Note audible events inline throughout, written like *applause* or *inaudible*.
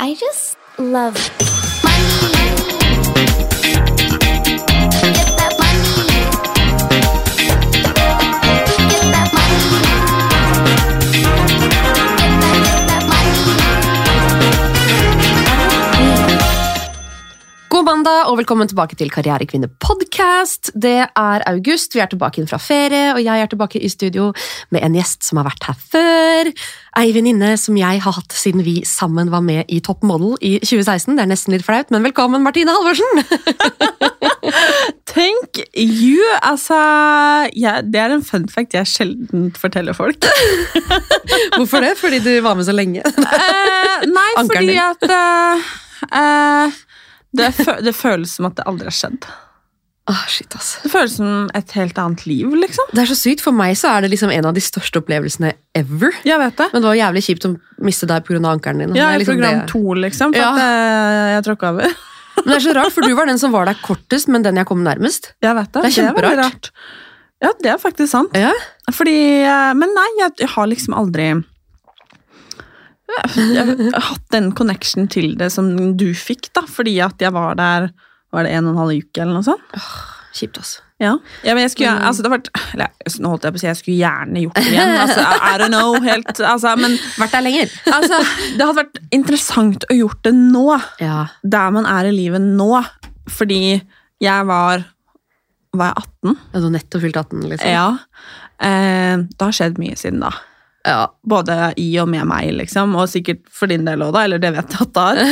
I just love money. God mandag og velkommen tilbake til Karrierekvinne podcast. Det er august, vi er tilbake inn fra ferie, og jeg er tilbake i studio med en gjest som har vært her før. Ei venninne som jeg har hatt siden vi sammen var med i Top Model i 2016. Det er nesten litt flaut, men velkommen, Martine Halvorsen! *laughs* Thank you! Altså, ja, det er en fun fact jeg sjelden forteller folk. *laughs* Hvorfor det? Fordi du var med så lenge? *laughs* Eh, nei, Ankeren fordi din. at eh, eh, det, fø det føles som at det aldri har skjedd. Åh, shit, ass. Det føles som et helt annet liv, liksom. Det er så sykt. For meg så er det liksom en av de største opplevelsene ever. Jeg vet det. Men det var jævlig kjipt å miste deg pga. ankelen din. Ja, Det er i liksom program det- to, liksom. For Ja. at eh, jeg tråkka over. *laughs* Men det er så rart, for du var den som var der kortest, men den jeg kom nærmest. Jeg vet det. Det er kjemperart. veldig rart. Ja, det er faktisk sant. Ja. Fordi eh, Men nei, jeg, jeg har liksom aldri jeg, jeg har hatt den connection til det som du fikk, da. Fordi at jeg var der Var det en og en halv uke, eller noe sånt? Kjipt, altså. Ja, ja men jeg skulle altså det har vært, eller, Nå holdt jeg på å si jeg skulle gjerne gjort det igjen. Altså, I, I don't know helt altså, Men Vært der lenger. altså, det hadde vært interessant å gjort det nå. Ja. Der man er i livet nå. Fordi jeg var Var jeg 18? Ja, Du har nettopp fylt 18, liksom. Ja. Eh, det har skjedd mye siden da. Ja. Både i og med meg, liksom. Og sikkert for din del òg, da. Eller det vet jeg at det har. *laughs*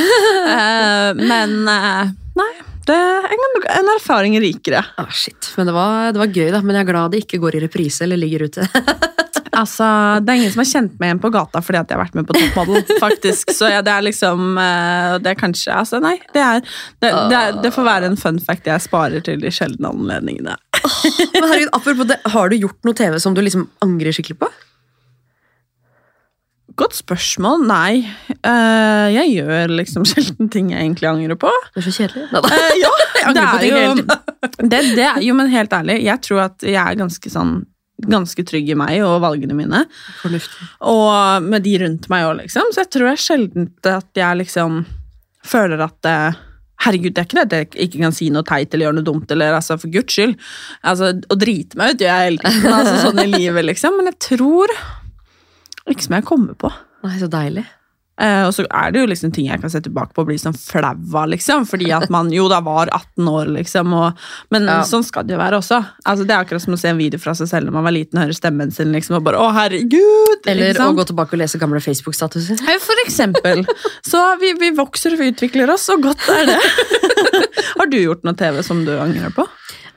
Eh, men eh, nei. Det er en, en erfaring rikere. Ah, shit. Men det var, det var gøy, da. Men jeg er glad det ikke går i reprise eller ligger ute. *laughs* Altså, Det er ingen som har kjent meg igjen på gata fordi at jeg har vært med på Top Model. *laughs* faktisk. Så ja, det er liksom eh, Det er kanskje altså, Nei, det, er, det, det, er, det får være en fun fact jeg sparer til de sjeldne anledningene. Men herregud, apropos det, Har du gjort noe TV som du liksom angrer skikkelig på? Godt spørsmål. Nei. Uh, jeg gjør liksom *laughs* sjelden ting jeg egentlig angrer på. Det er så kjedelig. Eh, ja, *laughs* det er jo, *laughs* det, det jo, men helt ærlig, jeg tror at jeg er ganske sånn ganske trygg i meg og valgene mine. Fornuftig. Og med de rundt meg òg, liksom. Så jeg tror jeg sjelden at jeg liksom føler at Herregud, det er ikke det at jeg ikke kan si noe teit eller gjøre noe dumt, eller altså, for guds skyld. Altså, Å drite meg ut gjør jeg hele tiden, altså, sånn i livet, liksom. Men jeg tror ikke som jeg kommer på. Nei, så deilig. Eh, og så er det jo liksom ting jeg kan se tilbake på og bli sånn flau av, liksom. Fordi at man jo da var 18 år, liksom. Og, men Ja. sånn skal det jo være også. Altså, det er akkurat som å se en video fra seg selv når man var liten og høre stemmen sin, liksom, og bare 'Å, herregud!' Eller å gå tilbake og lese gamle Facebook-statuser. For eksempel. Så vi, vi vokser og vi utvikler oss, og godt er det. *laughs* Har du gjort noe TV som du angrer på?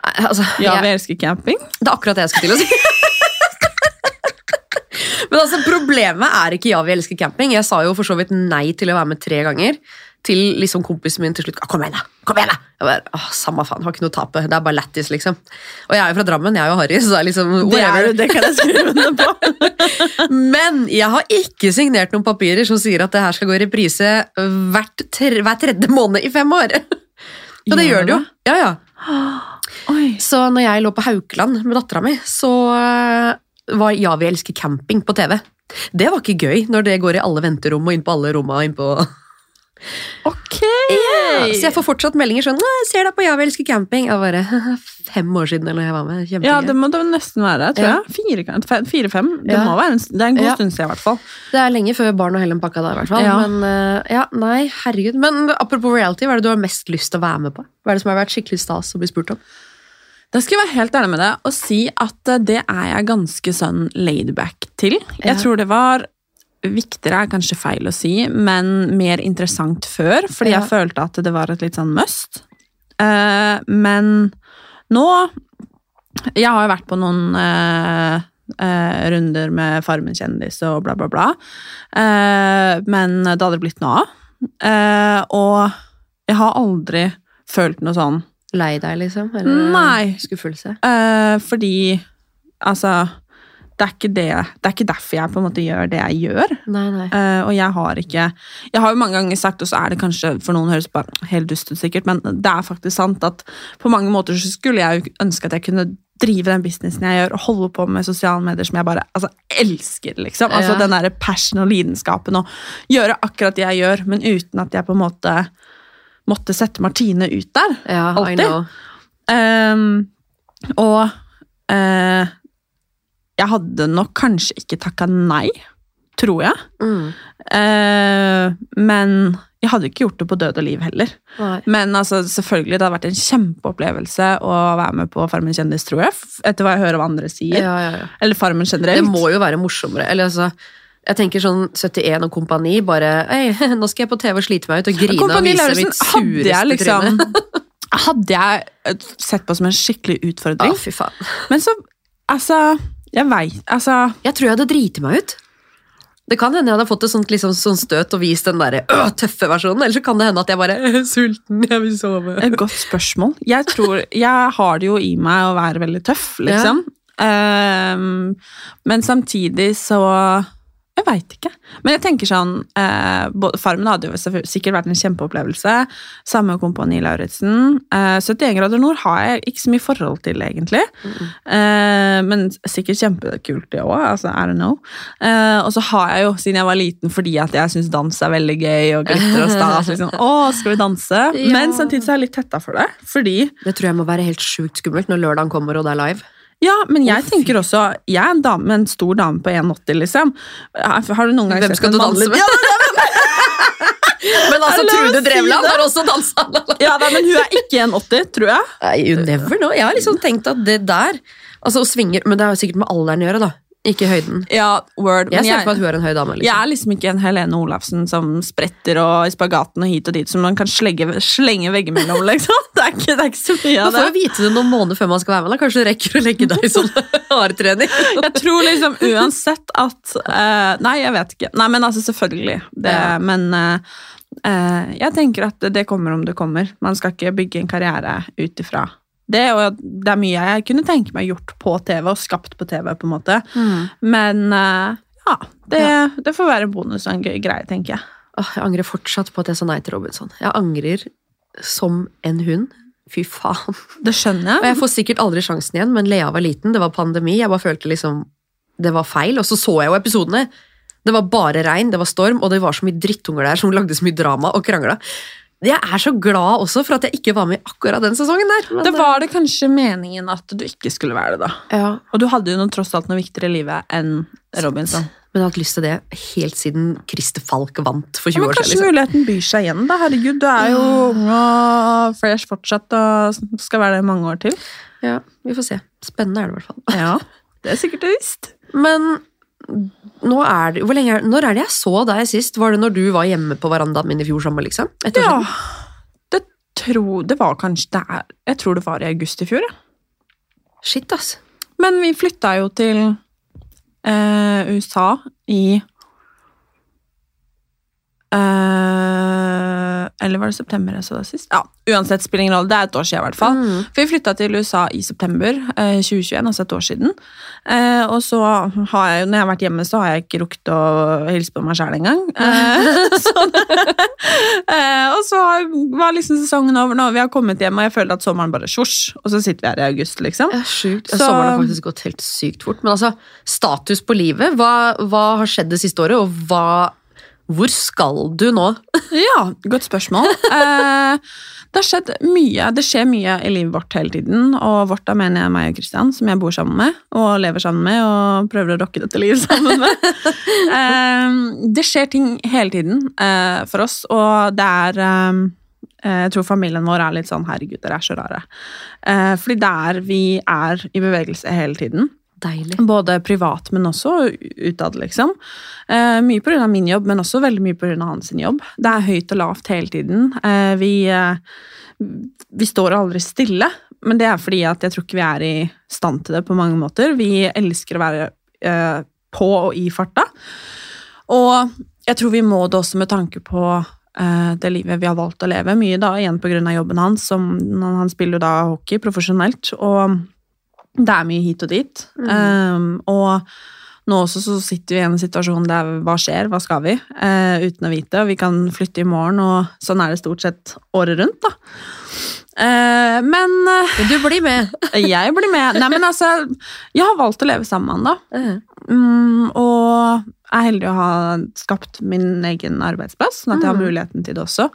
Altså, Ja, jeg, vi elsker camping. det er akkurat det jeg skulle til å si. Men altså, problemet er ikke ja, vi elsker camping. Jeg sa jo for så vidt nei til å være med tre ganger. Til liksom kompisen min til slutt «Ah, Kom igjen, da! kom igjen da! Jeg bare, Åh, Samme faen, har ikke noe å tape. Det er bare lættis, liksom. Og jeg er jo fra Drammen, jeg er jo harry, så det er liksom Det, er, det kan jeg skrive under på. *laughs* Men jeg har ikke signert noen papirer som sier at det her skal gå i reprise hvert tre, hver tredje måned i fem år. Og det Gjør gjør det jo. Ja, ja. *gasps* Oi. Så når jeg lå på Haukeland med dattera mi, så øh, var Ja, vi elsker camping på TV. Det var ikke gøy når det går i alle venterom og inn på alle romma. Inn på... *laughs* Ok! Så jeg får fortsatt meldinger sånn 'Jeg ser deg på Ja, vi elsker camping'. Jeg bare, Fem år siden eller jeg var med. Kjempegøy. Ja, det må det nesten være, tror Ja. jeg. Fire, Fire-fem. Det, Ja. må være en, det er en god Ja. stund siden, i hvert fall. Det er lenge før barn og Helen pakka da, i hvert fall. Ja. Men øh, ja, nei, herregud. Men apropos reality, hva er det du har mest lyst til å være med på? Hva er det som har vært skikkelig stas å bli spurt om? Da skal jeg være helt ærlig med deg og si at eh, det er jeg ganske sånn laidback til. Ja. Jeg tror det var viktigere, er kanskje feil å si, men mer interessant før, fordi Ja. jeg følte at det var et litt sånn must. Uh, men nå Jeg har jo vært på noen uh, uh, runder med Farmen kjendis og bla, bla, bla. Men det hadde blitt noe av. Og jeg har aldri følt noe sånn Lei deg, liksom? Eller Nei. skuffelse? Uh, fordi Altså det er det, det er ikke derfor jeg på en måte gjør det jeg gjør. Nei, nei. Uh, og jeg har ikke Jeg har jo mange ganger sagt, og så er det kanskje for noen høres bare helt dust ut, sikkert, men det er faktisk sant at på mange måter så skulle jeg jo ønske at jeg kunne drive den businessen jeg gjør, og holde på med sosiale medier som jeg bare altså, elsker. liksom. Altså Ja. Den der passion og lidenskapen og gjøre akkurat det jeg gjør, men uten at jeg på en måte måtte sette Martine ut der. Ja, alltid. Ehm, og uh, jeg hadde nok kanskje ikke takka nei, tror jeg. Mm. Uh, men jeg hadde ikke gjort det på død og liv heller. Nei. Men altså, selvfølgelig, det hadde vært en kjempeopplevelse å være med på Farmen kjendis, tror jeg. Etter hva jeg hører av andre sier. Ja, ja, ja. Eller Farmen Det må jo være morsommere. Eller altså, jeg tenker sånn 71 og kompani, bare Ei, *laughs* nå skal jeg på TV og slite meg ut og grine og vise mitt sureste jeg liksom. *laughs* Hadde jeg eh, sett på som en skikkelig Å, utfordring. fy faen. Men så, altså Jeg veit Altså Jeg tror jeg hadde driti meg ut. Det kan hende jeg hadde fått et sånt, liksom, sånt støt og vist den der, øh, tøffe versjonen, eller så kan det hende at jeg bare er sulten, jeg vil sove. Et godt spørsmål. Jeg tror Jeg har det jo i meg å være veldig tøff, liksom. Ehm, men samtidig så Jeg veit ikke. Men jeg tenker sånn eh, Farmen hadde jo sikkert vært en kjempeopplevelse. Samme Kompani Lauritzen. Eh, 71 grader nord har jeg ikke så mye forhold til, egentlig. Eh, men sikkert kjempekult, det òg. Altså, I don't know. Eh, og så har jeg jo, siden jeg var liten, fordi at jeg syns dans er veldig gøy og glitter og stas liksom, *laughs* Å, skal vi danse? Ja. Men samtidig så er jeg litt tetta for det. Fordi Det tror jeg må være helt sjukt skummelt når lørdagen kommer og det er live. Ja, men jeg tenker også Jeg er en dame, en stor dame på 1,80, liksom. Har du noen gang Hvem sett skal du danse med? *laughs* Men altså, Trude Drevland har også dansa. ja da, men hun er ikke 1,80, tror jeg. Nei, you never know. Jeg har liksom tenkt at det der Altså, svinger Men det har sikkert med alderen å gjøre, da. Ikke høyden. Ja, word. Jeg ser jeg, på at hun er en høy dame. jeg Liksom. er liksom ikke en Helene Olafsen som spretter og i spagaten og hit og dit, som man kan slenge, slenge veggimellom, *laughs* liksom. Det er ikke, det er ikke så mye av Man av får det. jo vite det noen måneder før man skal være med. da Kanskje du rekker å legge deg i sånn *laughs* hardtrening. *laughs* Jeg tror liksom uansett at uh, Nei, jeg vet ikke. Nei, men altså, selvfølgelig. Det, Ja. Men uh, uh, jeg tenker at det kommer om det kommer. Man skal ikke bygge en karriere ut ifra det. Og det er mye jeg kunne tenke meg gjort på TV, og skapt på TV, på en måte. Men eh, ja, det, det får være en bonus og en gøy greie, tenker jeg. Åh, jeg angrer fortsatt på at jeg sa nei til Robinson. Jeg angrer som en hund. Fy faen. Det skjønner jeg. Og jeg får sikkert aldri sjansen igjen, men Lea var liten, det var pandemi, jeg bare følte liksom det var feil. Og så så jeg jo episodene. Det var bare regn, det var storm, og det var så mye drittunger der som lagde så mye drama og krangla. Jeg er så glad også for at jeg ikke var med i akkurat den sesongen der. Men, Det var det kanskje meningen at du ikke skulle være det, da. ja, Og du hadde jo noe, tross alt noe viktigere i livet enn Robinson. men jeg har hatt lyst til det helt siden Christer Falk vant for 20 ja, år kanskje Men Liksom. muligheten byr seg igjen, da. Herregud, du er jo ung og fresh fortsatt og skal være det i mange år til. Ja, vi får se. Spennende er det i hvert fall. Ja, *laughs* det er sikkert visst. Men nå er det, hvor lenge er, når er det jeg så deg sist? Var det når du var hjemme på verandaen min i fjor sommer? liksom? Et Ja, det, tro, det var kanskje det er, Jeg tror det var i august i fjor, ja. Shit, ass. Men vi flytta jo til eh, USA i eh, Eller var det september jeg så det sist? Ja, Uansett, spiller ingen rolle. Det er et år siden, i hvert fall. Mm. For vi flytta til USA i september eh, 2021, altså et år siden. Eh, og så har jeg, jo, når jeg har vært hjemme, så har jeg ikke rukket å hilse på meg sjæl engang. *laughs* Eh, *laughs* eh, og så var liksom sesongen over nå. Vi har kommet hjem, og jeg føler at sommeren bare sjosj. Og så sitter vi her i august, liksom. Ja, sjukt. Så- Sommeren har faktisk gått helt sykt fort. Men altså, status på livet, hva, hva har skjedd det siste året, og hva, hvor skal du nå? *laughs* Ja, godt spørsmål. Eh, det har skjedd mye. Det skjer mye i livet vårt hele tiden. Og vårt da mener jeg meg og Kristian, som jeg bor sammen med og lever sammen med og prøver å rocke dette livet *laughs* sammen med. Eh, det skjer ting hele tiden eh, for oss, og det er eh, jeg tror familien vår er litt sånn 'herregud, dere er så rare'. Eh, fordi det er vi er i bevegelse hele tiden. Deilig. Både privat, men også utad, liksom. Eh, mye pga. min jobb, men også veldig mye pga. hans jobb. Det er høyt og lavt hele tiden. Eh, vi, eh, vi står aldri stille, men det er fordi at jeg tror ikke vi er i stand til det på mange måter. Vi elsker å være eh, på og i farta. Og jeg tror vi må det også med tanke på eh, det livet vi har valgt å leve. Mye da igjen pga. jobben hans. Som, han spiller jo da hockey profesjonelt. og det er mye hit og dit. Um, og nå også så sitter vi i en situasjon der hva skjer, hva skal vi, Uh, uten å vite. Og vi kan flytte i morgen, og sånn er det stort sett året rundt, da. Uh, men uh, du blir med. *laughs* jeg blir med. Nei, men altså, jeg har valgt å leve sammen med han, da. Mm, og er heldig å ha skapt min egen arbeidsplass, sånn at jeg har Mm. muligheten til det også.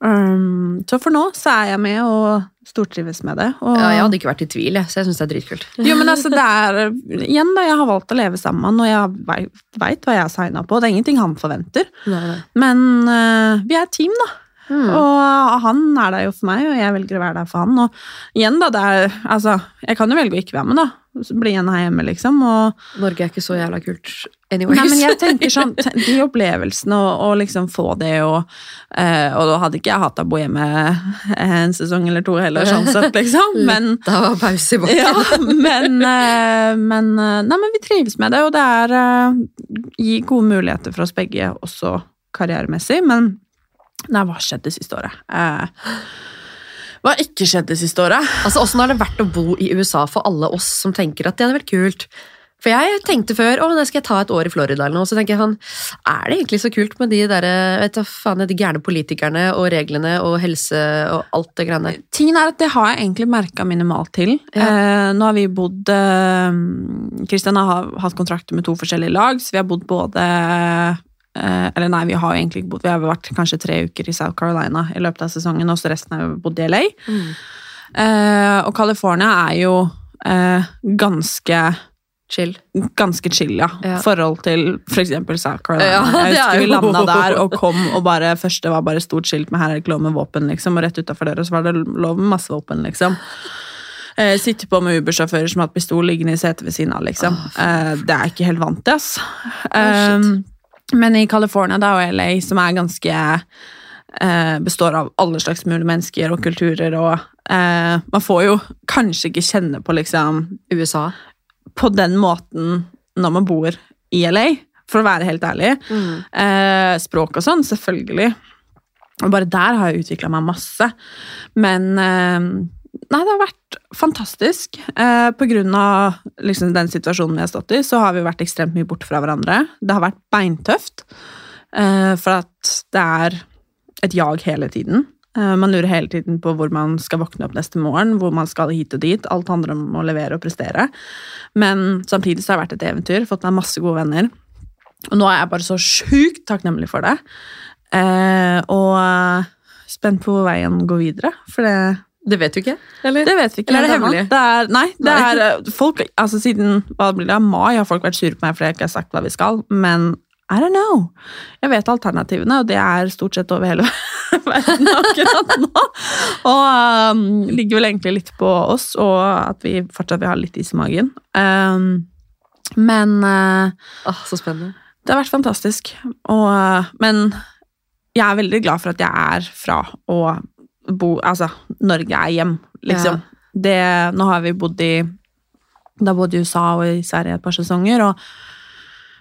Um, så for nå så er jeg med og stortrives med det. Og, Ja, jeg hadde ikke vært i tvil, jeg, så jeg syns det er dritkult. jo, men altså, det er Igjen, da, jeg har valgt å leve sammen, og jeg veit hva jeg har signa på. Det er ingenting han forventer. Men uh, vi er et team, da. Mm. Og han er der jo for meg, og jeg velger å være der for han. Og igjen, da, det er Altså, jeg kan jo velge å ikke være med, da. Bli igjen her hjemme, liksom. Og Norge er ikke så jævla kult anyways. Nei, men jeg tenker sånn, *laughs* De opplevelsene og, og liksom få det og eh, Og da hadde ikke jeg hatt å bo hjemme en sesong eller to heller, sånn sett, *laughs* liksom. Men, Da var pause i bakken. ja, men, eh, men eh, Nei, men vi trives med det, og det er eh, gir gode muligheter for oss begge, også karrieremessig. Men nei, hva skjedde siste året? Eh, hva har ikke skjedd det siste året? Altså, Åssen har det vært å bo i USA for alle oss som tenker at det hadde vært kult? For jeg tenkte før å, nå skal jeg ta et år i Florida, eller noe, så tenker jeg sånn Er det egentlig så kult med de der, vet du, faen, de gærne politikerne og reglene og helse og alt det greiene der? Tingen er at det har jeg egentlig merka minimalt til. Ja. Eh, nå har vi bodd Kristian har hatt kontrakter med to forskjellige lag, så vi har bodd både eh, Eller nei, vi har jo egentlig ikke bodd Vi har vært kanskje tre uker i South Carolina i løpet av sesongen, og så resten har vi bodd i LA. Eh, og California er jo eh, ganske Chill. Ganske chill, ja. Ja. forhold til f.eks. South Carolina. Ja, *laughs* jeg er husker vi landa der og kom, og bare første var bare stort skilt med 'her er det ikke lov med våpen', liksom, og rett utafor døra så var det lov med masse våpen, liksom. Eh, sitte på med Uber-sjåfører som har hatt pistol liggende i setet ved siden av, liksom. eh, det er jeg ikke helt vant til, ass. Eh, men i California da, og LA, som er ganske eh, består av alle slags mulige mennesker og kulturer, og eh, man får jo kanskje ikke kjenne på liksom USA. på den måten når man bor i LA, for å være helt ærlig. Eh, språk og sånn, selvfølgelig. Og bare der har jeg utvikla meg masse. Men eh, Nei, det har vært fantastisk. Eh, på grunn av liksom, den situasjonen vi har stått i, så har vi vært ekstremt mye borte fra hverandre. Det har vært beintøft, eh, for at det er et jag hele tiden. Eh, man lurer hele tiden på hvor man skal våkne opp neste morgen, hvor man skal hit og dit. Alt handler om å levere og prestere. Men samtidig så har det vært et eventyr, fått meg masse gode venner. Og nå er jeg bare så sjukt takknemlig for det. Eh, og eh, spent på hvor veien går videre, for det Det vet du ikke? Eller? det vet vi ikke. Eller er det hemmelig? Det er, nei, det Nei. er eh, folk, altså Siden hva blir det, mai har folk vært sure på meg fordi jeg ikke har sagt hva vi skal, men I don't know. Jeg vet alternativene, og det er stort sett over hele *laughs* verden akkurat nå. Og um, ligger vel egentlig litt på oss, og at vi fortsatt vil ha litt is i magen. Um, men uh, Åh, så spennende. det har vært fantastisk. Og, uh, men jeg er veldig glad for at jeg er fra å bo Altså, Norge er hjem, liksom. Det, nå har vi bodd i Da bodde i USA og i Sverige et par sesonger, og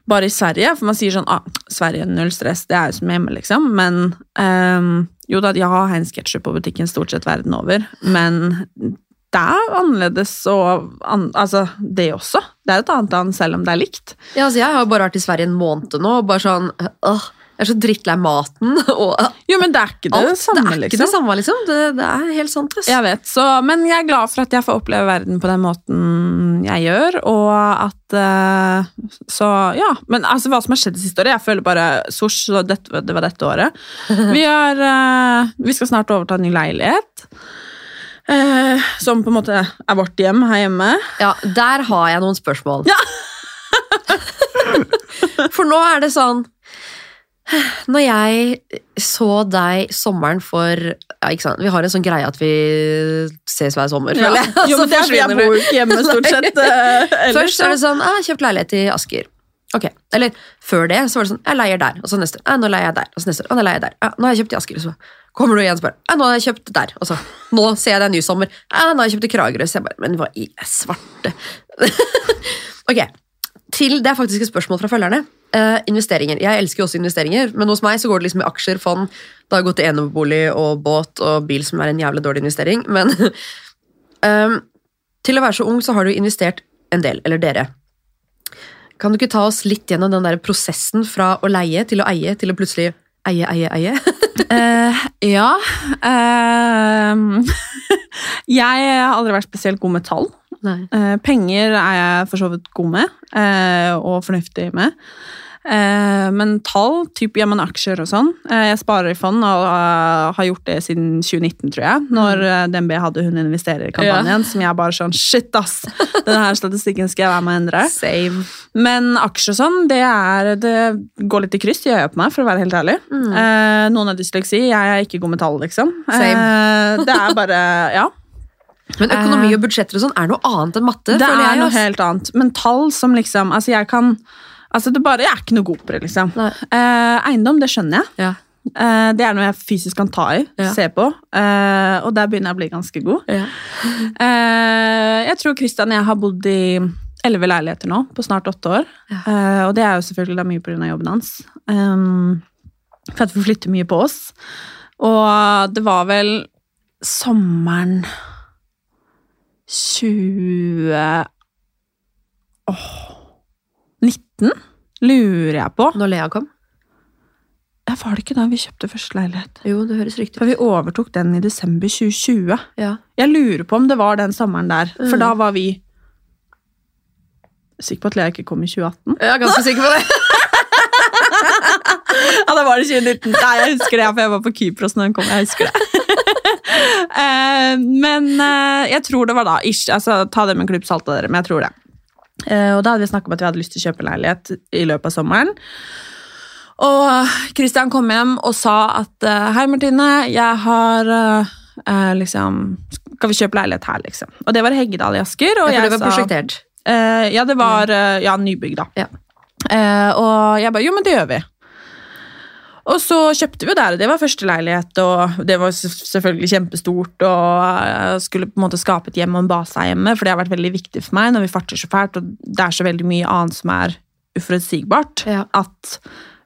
bare i Sverige, for man sier sånn ah, Sverige, null stress, det er jo som hjemme, liksom. Men um, jo da, jeg har Heinz ketchup på butikken stort sett verden over, men det er annerledes og an, Altså, det også. Det er et annet land selv om det er likt. Ja, altså, jeg har bare vært i Sverige en måned nå, og bare sånn åh, Jeg er så drittlei maten *laughs* og Jo, men det er ikke det, alt. samme, det er liksom. ikke det samme, liksom. Det, det er helt sant. ass. Jeg vet, så, men jeg er glad for at jeg får oppleve verden på den måten jeg gjør, og at uh, Så, ja. Men altså, hva som har skjedd det siste året Jeg føler bare Sosj, det, det var dette året. *laughs* Vi, har, uh, vi skal snart overta en ny leilighet. Uh, som på en måte er vårt hjem her hjemme. Ja, Der har jeg noen spørsmål. Ja. *laughs* For nå er det sånn Når jeg så deg sommeren for ja, ikke sant? Vi har en sånn greie at vi ses hver sommer, føler jeg. Jo, men det er fordi jeg bor ikke hjemme stort sett. eh, Først er det sånn ah, kjøpt leilighet i Asker'. Ok, Eller før det så var det sånn 'Jeg leier der', og så neste ah, 'Nå leier jeg der', og så neste ah, 'Nå leier jeg der'. Ah, 'Nå har jeg kjøpt i Asker', og så kommer du igjen og spør ah, 'Nå har jeg kjøpt der', og så 'Nå ser jeg det er ny sommer'. Ah, 'Nå har jeg kjøpt i Kragerø', så jeg bare 'Men hva i svarte'? *laughs* ok, til, Det er faktisk et spørsmål fra følgerne. Uh, investeringer. Jeg elsker jo også investeringer, men hos meg så går det liksom i aksjer, fond. Det har gått i enebolig og båt og bil, som er en jævlig dårlig investering. Men um, *laughs* Til å være så ung så har du investert en del, eller dere. Kan du ikke ta oss litt gjennom den der prosessen fra å leie til å eie, til å plutselig eie, eie, eie? *laughs* Eh, ja. uh, *laughs* jeg har aldri vært spesielt god med tall. Eh, penger er jeg for så vidt god med, eh, og fornuftig med. Eh, men tall, typ ja, men aksjer og sånn eh, Jeg sparer i fond og eh, har gjort det siden 2019, tror jeg. Når DNB hadde Hun investerer-kampanjen, som jeg bare sånn Shit, ass! Denne her statistikken skal jeg være med å endre. Same. Men aksjer og sånn, det, er, det går litt i kryss i øyet på meg, for å være helt ærlig. Mm. Noen har dysleksi, jeg er ikke god med tall, liksom. Same. Det er bare Ja. Men økonomi og budsjetter og sånn er noe annet enn matte. Det er noe helt annet. Men tall som liksom Altså, jeg kan Altså, det bare, Jeg er ikke noe god på det, liksom. Eh, eiendom, det skjønner jeg. Ja. Eh, det er noe jeg fysisk kan ta i, Ja. se på. Eh, og der begynner jeg å bli ganske god. Ja. Eh, jeg tror Kristian og jeg har bodd i elleve leiligheter nå, på snart åtte år. Eh, og det er jo selvfølgelig da mye pga. jobben hans. Um, for at vi flytter mye på oss. Og det var vel sommeren 20 Åh 19, lurer jeg på. Når Lea kom. Ja, Var det ikke da vi kjøpte første leilighet? Jo, det høres riktig For ut. vi overtok den i desember 2020. Ja. Jeg lurer på om det var den sommeren der, for Mm. da var vi Sikker på at Lea ikke kom i 2018? Jeg er ganske sikker på det. Ja, da var det 2019. Nei, jeg husker det, for jeg var på Kypros når den kom. Jeg husker det. Eh, men eh, jeg tror det var da. Ish, altså, ta det med en klype salt dere, men jeg tror det. Eh, og da hadde vi snakket om at vi hadde lyst til å kjøpe leilighet i løpet av sommeren. Og Kristian kom hjem og sa at eh, hei, Martine, jeg har eh, eh, liksom Skal vi kjøpe leilighet her, liksom? Og det var Heggedal i Asker. Og Ja, for jeg det var sa-. Eh, ja, det var eh, ja, nybygg, da. Ja. Eh, og jeg bare jo, men det gjør vi. Og så kjøpte vi jo der, og det var første leilighet, og det var selvfølgelig kjempestort, og jeg skulle på en måte skape et hjem og en base av hjemme, for det har vært veldig viktig for meg når vi farter så fælt, og det er så veldig mye annet som er uforutsigbart, Ja. at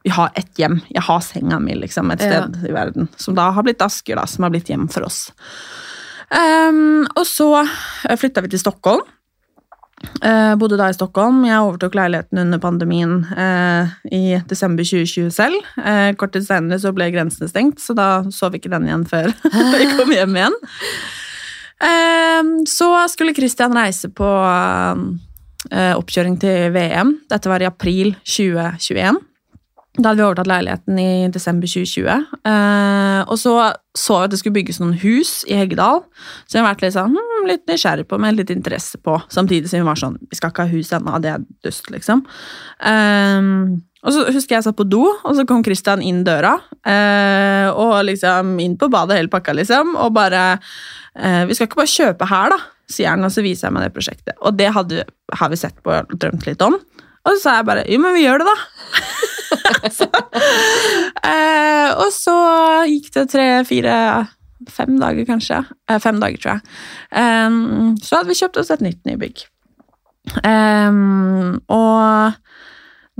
vi har ett hjem. Jeg har senga mi, liksom, et Ja. sted i verden, som da har blitt Asker, da, som har blitt hjem for oss. Um, og så flytta vi til Stockholm. Eh, bodde da i Stockholm. Jeg overtok leiligheten under pandemien eh, i desember 2020 selv. Eh, kort tid senere så ble grensene stengt, så da så vi ikke den igjen før *laughs* vi kom hjem igjen. Eh, så skulle Christian reise på eh, oppkjøring til VM. Dette var i april 2021. Da hadde vi overtatt leiligheten i desember 2020. Eh, og så så vi at det skulle bygges noen hus i Heggedal. Så vi har vært litt, sånn, hmm, litt nysgjerrig på, med litt interesse på. Samtidig som vi var sånn Vi skal ikke ha hus ennå, det er dust, liksom. Eh, og så husker jeg satt på do, og så kom Christian inn døra. eh, og liksom inn på badet, hele pakka, liksom. Og bare eh, Vi skal ikke bare kjøpe her, da, sier han, og så viser jeg meg det prosjektet. Og det hadde, har vi sett på og drømt litt om. Og så sa jeg bare jo, men vi gjør det, da. *laughs* så, eh, og så gikk det tre, fire, fem dager kanskje. Eh, fem dager, tror jeg. Um, så hadde vi kjøpt oss et nytt nybygg. Um, og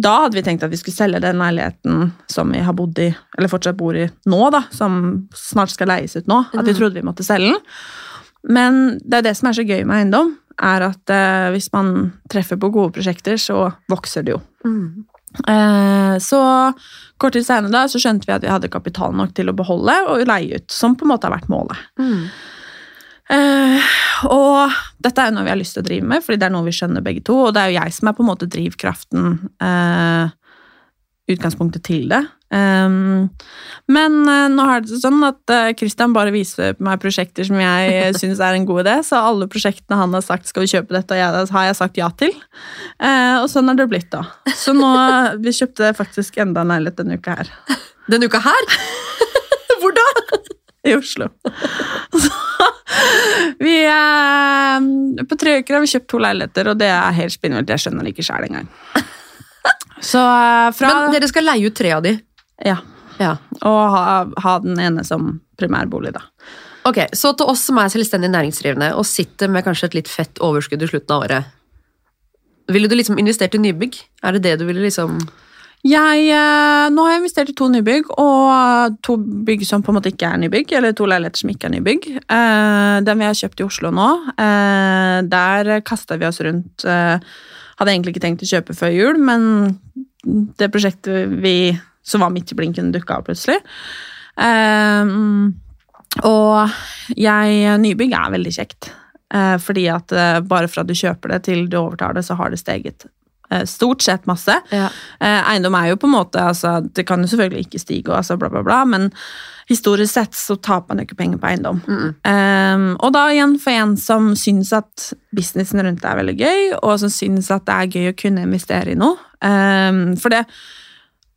da hadde vi tenkt at vi skulle selge den leiligheten som vi har bodd i, eller fortsatt bor i nå, da, som snart skal leies ut nå. At vi Mhm. trodde vi måtte selge den. Men det er det som er så gøy med eiendom, er at eh, hvis man treffer på gode prosjekter, så vokser det jo. Mm. Eh, så kort tid senere da, så skjønte vi at vi hadde kapital nok til å beholde og leie ut, som på en måte har vært målet. Mm. Eh, og dette er jo noe vi har lyst til å drive med, fordi det er noe vi skjønner begge to, og det er jo jeg som er på en måte drivkraften, eh, utgangspunktet til det. Um, men uh, nå er det sånn at uh, Christian bare viser meg prosjekter som jeg *laughs* syns er en god idé, så alle prosjektene han har sagt skal vi kjøpe dette, og jeg, har jeg sagt ja til. Uh, og sånn er det blitt, da. Så nå vi kjøpte faktisk enda en leilighet denne uka her. *laughs* Denne uka her? *laughs* Hvor da? i Oslo. Så vi På tre uker har vi kjøpt to leiligheter, og det er helt spinnvilt. Jeg skjønner det ikke sjøl engang. Så fra Men dere skal leie ut tre av de. Ja. Ja. Og ha, ha den ene som primærbolig, da. Ok, Så til oss som er selvstendig næringsdrivende og sitter med kanskje et litt fett overskudd i slutten av året. Ville du liksom investert i nybygg? Er det det du ville liksom Jeg, eh, nå har jeg investert i to nybygg, og to bygg som på en måte ikke er nybygg, eller to leiligheter som ikke er nybygg. Eh, den vi har kjøpt i Oslo nå, eh, der kasta vi oss rundt. Hadde egentlig ikke tenkt å kjøpe før jul, men det prosjektet vi, som var midt i blinken, dukka opp plutselig. Um, og jeg, nybygg er veldig kjekt. Uh, fordi at uh, bare fra du kjøper det til du overtar det, så har det steget uh, stort sett masse. Ja. Eiendom er jo på en måte altså, Det kan jo selvfølgelig ikke stige, og altså, bla, bla, bla, men historisk sett så taper man jo ikke penger på eiendom. Eh, og da igjen for en som syns at businessen rundt det er veldig gøy, og som syns at det er gøy å kunne investere i noe. Eh, for det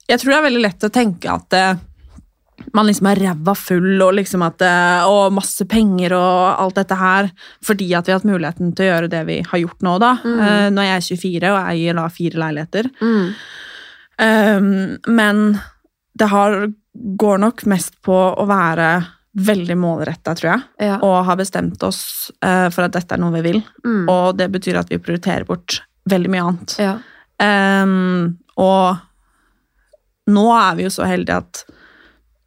Jeg tror det er veldig lett å tenke at eh, man liksom er ræva full og liksom at eh, Og masse penger og alt dette her fordi at vi har hatt muligheten til å gjøre det vi har gjort nå, da. Eh, nå er jeg 24 og eier da fire leiligheter. Mm. Um, men det har, går nok mest på å være veldig målretta, tror jeg. Ja. Og har bestemt oss uh, for at dette er noe vi vil. Mm. Og det betyr at vi prioriterer bort veldig mye annet. Ja. Um, og nå er vi jo så heldige at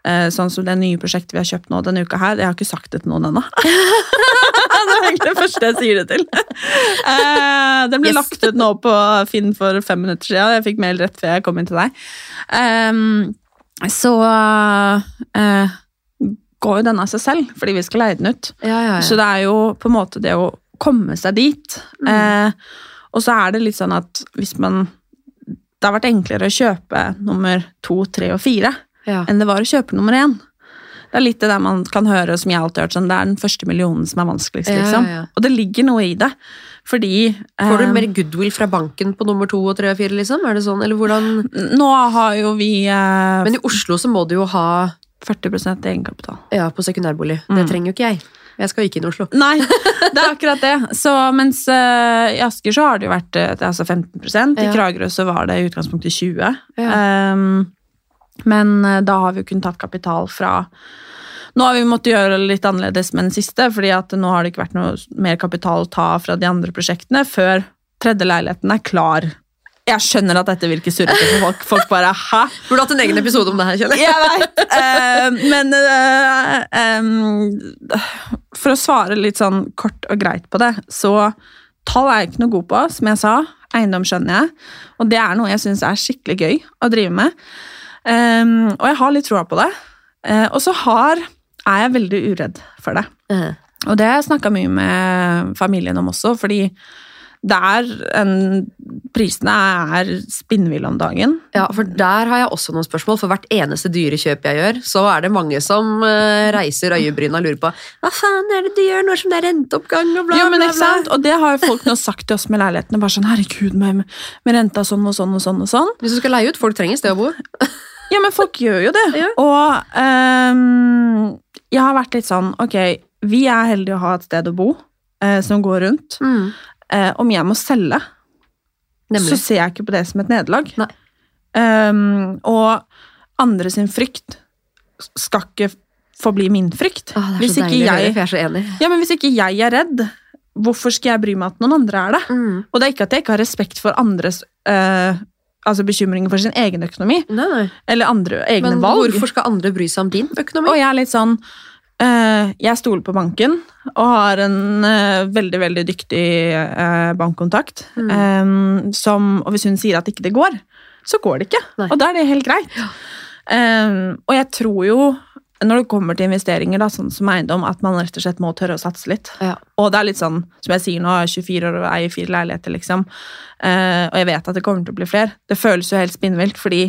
eh, sånn som det nye prosjektet vi har kjøpt nå denne uka her, jeg har ikke sagt det til noen ennå. *laughs* det er egentlig det første jeg sier det til. Eh, den ble Yes. lagt ut nå på Finn for fem minutter siden. Jeg fikk mail rett før jeg kom inn til deg. Um, så eh, går jo den av seg selv, fordi vi skal leie den ut. Ja, ja, ja. Så det er jo på en måte det å komme seg dit. Eh, og så er det litt sånn at hvis man Det har vært enklere å kjøpe nummer to, tre og fire ja. enn det var å kjøpe nummer én. Det er litt det der man kan høre, som jeg alltid har hørt, sånn, det er den første millionen som er vanskeligst, Ja, liksom. ja. Og det ligger noe i det. Fordi Får du eh, mer goodwill fra banken på nummer to og tre og fire, liksom? Er det sånn, eller hvordan Nå har jo vi eh, Men i Oslo så må du jo ha 40% egenkapital. ja, på sekundærbolig. Det Mm. trenger jo ikke jeg. Jeg skal ikke inn i Oslo. Nei, det er akkurat det. Så mens uh, i Asker så har det jo vært uh, altså 15% I Ja. Kragerø så var det i utgangspunktet 20 Ja. um, Men uh, da har vi jo kun tatt kapital fra Nå har vi måttet gjøre det litt annerledes med den siste, fordi at nå har det ikke vært noe mer kapital å ta fra de andre prosjektene før tredje leiligheten er klar. Jeg skjønner at dette virker surrete for folk. Folk bare 'hæ?' Burde hatt en egen episode om det her, kjenner jeg. Jeg veit! men uh, um, for å svare litt sånn kort og greit på det, så tall er jeg ikke noe god på, som jeg sa. Eiendom skjønner jeg. Og det er noe jeg syns er skikkelig gøy å drive med. Um, og jeg har litt troa på det. Uh, og så har, er jeg veldig uredd for det. -huh. Og det har jeg snakka mye med familien om også, fordi det er en Prisene er spinnville om dagen. Ja, for der har jeg også noen spørsmål. For hvert eneste dyre kjøp jeg gjør, så er det mange som eh, reiser øyebryna og lurer på hva faen er det du gjør når som det er renteoppgang og bla, jo, men bla, bla. Og det har folk nå sagt til oss med leilighetene. bare sånn, herregud, med, med renta sånn og sånn og sånn og sånn. Hvis du skal leie ut, folk trenger sted å bo. *laughs* Ja, men folk gjør jo det. Ja. Og um, jeg har vært litt sånn, ok, vi er heldige å ha et sted å bo eh, som går rundt. Eh, om jeg må selge, så ser jeg ikke på det som et nederlag. Ehm, og andre sin frykt skal ikke få bli min frykt. Åh, det er hvis, ikke høre, jeg så enig. ja, men hvis ikke jeg er redd, hvorfor skal jeg bry meg at noen andre er det? Mm. Og det er ikke at jeg ikke har respekt for andres eh, altså bekymringer for sin egen økonomi, Nei, nei. eller andre egne Men valg. hvorfor skal andre bry seg om din økonomi? Og jeg er litt sånn Jeg stoler på banken og har en eh, veldig, veldig dyktig eh, bankkontakt. Mm. eh, som, og hvis hun sier at ikke det går, så går det ikke. Nei. Og da er det helt greit. Eh, og jeg tror jo, når det kommer til investeringer, da, sånn som eiendom, at man rett og slett må tørre å satse litt. Ja. Og det er litt sånn, som jeg sier nå, er 24 år og eier fire leiligheter, liksom. Eh, og jeg vet at det kommer til å bli flere. Det føles jo helt spinnvilt, fordi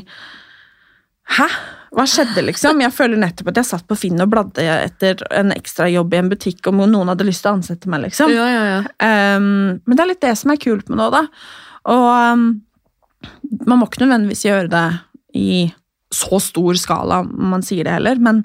Hæ? Hva skjedde, liksom? Jeg føler nettopp at jeg satt på Finn og bladde etter en ekstra jobb i en butikk om noen hadde lyst til å ansette meg, liksom. Ja, ja, ja. Um, men det er litt det som er kult med nå, da. Og um, man må ikke nødvendigvis gjøre det i så stor skala, om man sier det heller, men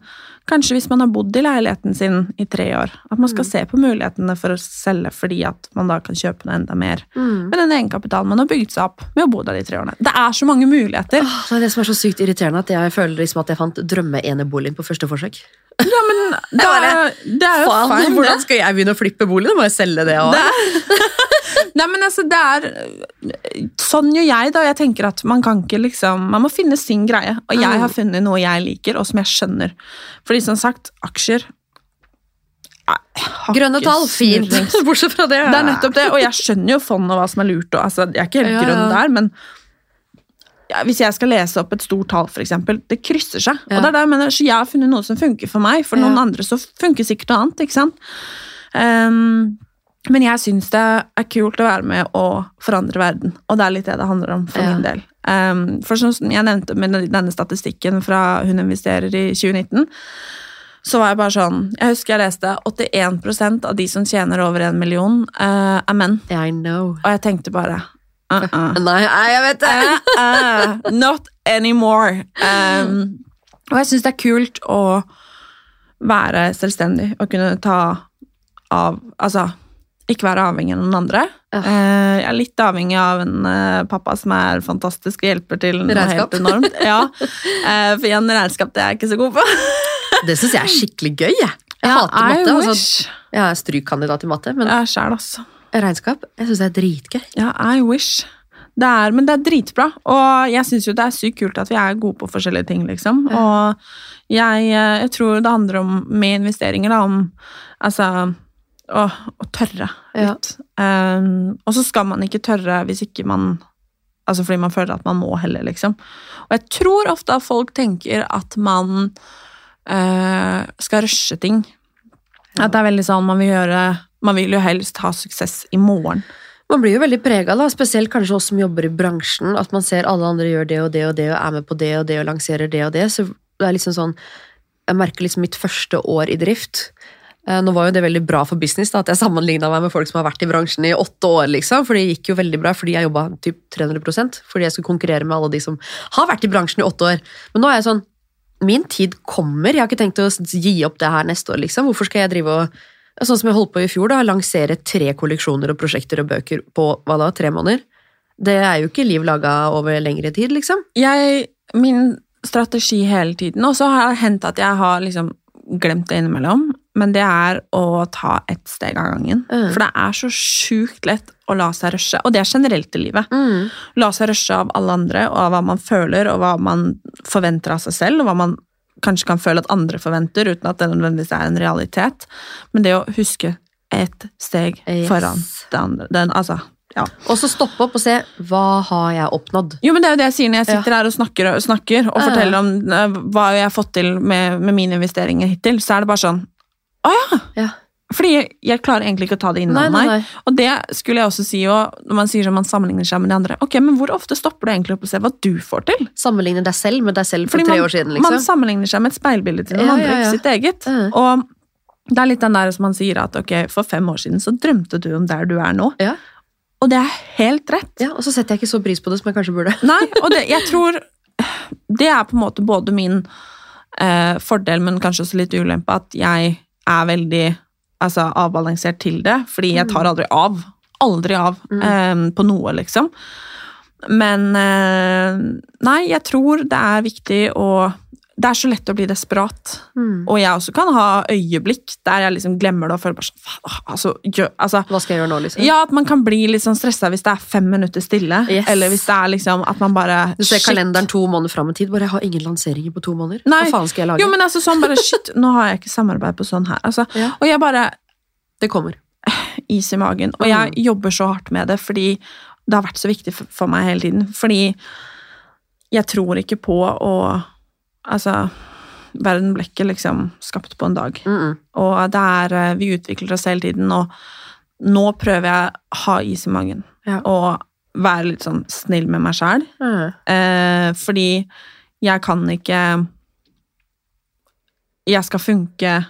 kanskje hvis man har bodd i leiligheten sin i tre år, at man skal se på mulighetene for å selge fordi at man da kan kjøpe noe enda mer Mm. med den egenkapitalen man har bygd seg opp med å bo der de tre årene. Det er så mange muligheter. Åh, Det er det som er så sykt irriterende, at jeg føler liksom at jeg fant drømmeeneboligen på første forsøk. Ja, men *laughs* det er, det er jo Faen, fine, hvordan skal jeg begynne å flippe bolig? Da må jeg selge det òg. *laughs* Nei, men altså, det er Sånn gjør jeg, da. Jeg tenker at man kan ikke liksom Man må finne sin greie. Og jeg Mm. har funnet noe jeg liker, og som jeg skjønner. Fordi som sagt, aksjer Grønne tall, fint. *laughs* *laughs* Bortsett fra det. Det er nettopp det, og jeg skjønner jo fond og hva som er lurt. Og, altså, jeg er ikke helt Ja, grønn ja. der, men ja, hvis jeg skal lese opp et stort tall, eksempel, det krysser seg. Ja. Og det er det jeg mener, så jeg har funnet noe som funker for meg, for noen andre så funker sikkert noe annet. ikke sant? Ehm, men jeg syns det er kult å være med og forandre verden, og det er litt det det handler om for Ja. min del. Um, for som jeg nevnte med denne statistikken fra Hun investerer i 2019, så var jeg bare sånn Jeg husker jeg leste 81% av de som tjener over en million, uh, er menn. I know. Og jeg tenkte bare uh-uh. *laughs* Nei, nei, jeg vet det. Uh-uh. Not anymore. Um, og jeg syns det er kult å være selvstendig og kunne ta av Altså ikke være avhengig av noen andre. Eh, jeg er litt avhengig av en eh, pappa som er fantastisk og hjelper til noe Regnskap. helt enormt. *laughs* Ja. Eh, for igjen, regnskap det er jeg ikke så god på. *laughs* Det syns jeg er skikkelig gøy. Jeg, jeg Ja, hater I matte. Altså, wish. jeg er strykkandidat i matte, men jeg sjæl, altså. regnskap jeg syns det er dritgøy. Ja, I wish. Det er, men det er dritbra, og jeg syns jo det er sykt kult at vi er gode på forskjellige ting, liksom. Og jeg, jeg tror det handler om, med investeringer, da, om altså å, å tørre Ja. litt. Um, og så skal man ikke tørre hvis ikke man Altså fordi man føler at man må heller, liksom. Og jeg tror ofte at folk tenker at man uh, skal rushe ting. At det er veldig sånn man vil gjøre Man vil jo helst ha suksess i morgen. Man blir jo veldig prega, spesielt kanskje oss som jobber i bransjen, at man ser alle andre gjør det og det og det, og er med på det og det og lanserer det og det. Så det er liksom sånn Jeg merker liksom mitt første år i drift. Eh, Nå var jo det veldig bra for business, da, at jeg sammenligna meg med folk som har vært i bransjen i åtte år. liksom, For det gikk jo veldig bra fordi jeg jobba typ 300% fordi jeg skulle konkurrere med alle de som har vært i bransjen i åtte år. Men nå er jeg sånn Min tid kommer. Jeg har ikke tenkt å gi opp det her neste år. liksom. Hvorfor skal jeg drive og Sånn som jeg holdt på i fjor, da, lansere tre kolleksjoner og prosjekter og bøker på hva da, tre måneder. Det er jo ikke liv laga over lengre tid, liksom. jeg, min strategi hele tiden, og så har det hendt at jeg har liksom glemt det innimellom, men det er å ta ett steg av gangen. Mm. For det er så sjukt lett å la seg rushe, og det er generelt i livet. La seg rushe av alle andre, og av hva man føler, og hva man forventer av seg selv, og hva man kanskje kan føle at andre forventer, uten at det nødvendigvis er en realitet. Men det å huske ett steg Yes. foran det andre den, altså, ja. Og så stoppe opp og se hva har jeg oppnådd. Jo, men det er jo det jeg sier når jeg sitter her og snakker og, snakker, og Ja. forteller om eh, hva jeg har fått til med, med mine investeringer hittil, så er det bare sånn Å ja! Ja. Fordi jeg, klarer egentlig ikke å ta det innover meg. Og det skulle jeg også si og når man sier sånn man sammenligner seg med de andre. Ok, men hvor ofte stopper du egentlig opp og ser hva du får til? Sammenligner deg selv med deg selv for Fordi tre man, år siden. man liksom. sammenligner seg med et speilbilde til noen Ja, andre, ja, ja. ikke sitt eget. Og det er litt den der som man sier at ok, for fem år siden så drømte du om der du er nå. Ja. Og det er helt rett. Ja, Og så setter jeg ikke så pris på det som jeg kanskje burde. *laughs* Nei, og det, jeg tror det er på en måte både min eh, fordel, men kanskje også litt ulempe, at jeg er veldig altså, avbalansert til det, fordi jeg tar aldri av. Aldri av eh, på noe, liksom. Men eh, nei, jeg tror det er viktig å Det er så lett å bli desperat. Mm. Og jeg også kan ha øyeblikk der jeg liksom glemmer det og føler bare sånn altså, gjør, altså, Hva skal jeg gjøre nå, liksom? ja, at man kan bli litt sånn stressa hvis det er fem minutter stille. Yes. Eller hvis det er liksom at man bare Du ser shit. kalenderen to måneder fram i tid. Bare jeg har ingen lanseringer på to måneder. Nei. Hva faen skal jeg lage? Jo, men altså sånn bare Shit, nå har jeg ikke samarbeid på sånn her. Altså, Ja. Og jeg bare Det kommer. Is i magen. Og jeg jobber så hardt med det fordi det har vært så viktig for, for meg hele tiden. Fordi jeg tror ikke på å Altså Verden ble ikke liksom skapt på en dag. Mm -mm. Og det er eh, Vi utvikler oss hele tiden, og nå prøver jeg å ha is i magen. Ja. Og være litt sånn snill med meg sjæl. Mm. Eh, fordi jeg kan ikke Jeg skal funke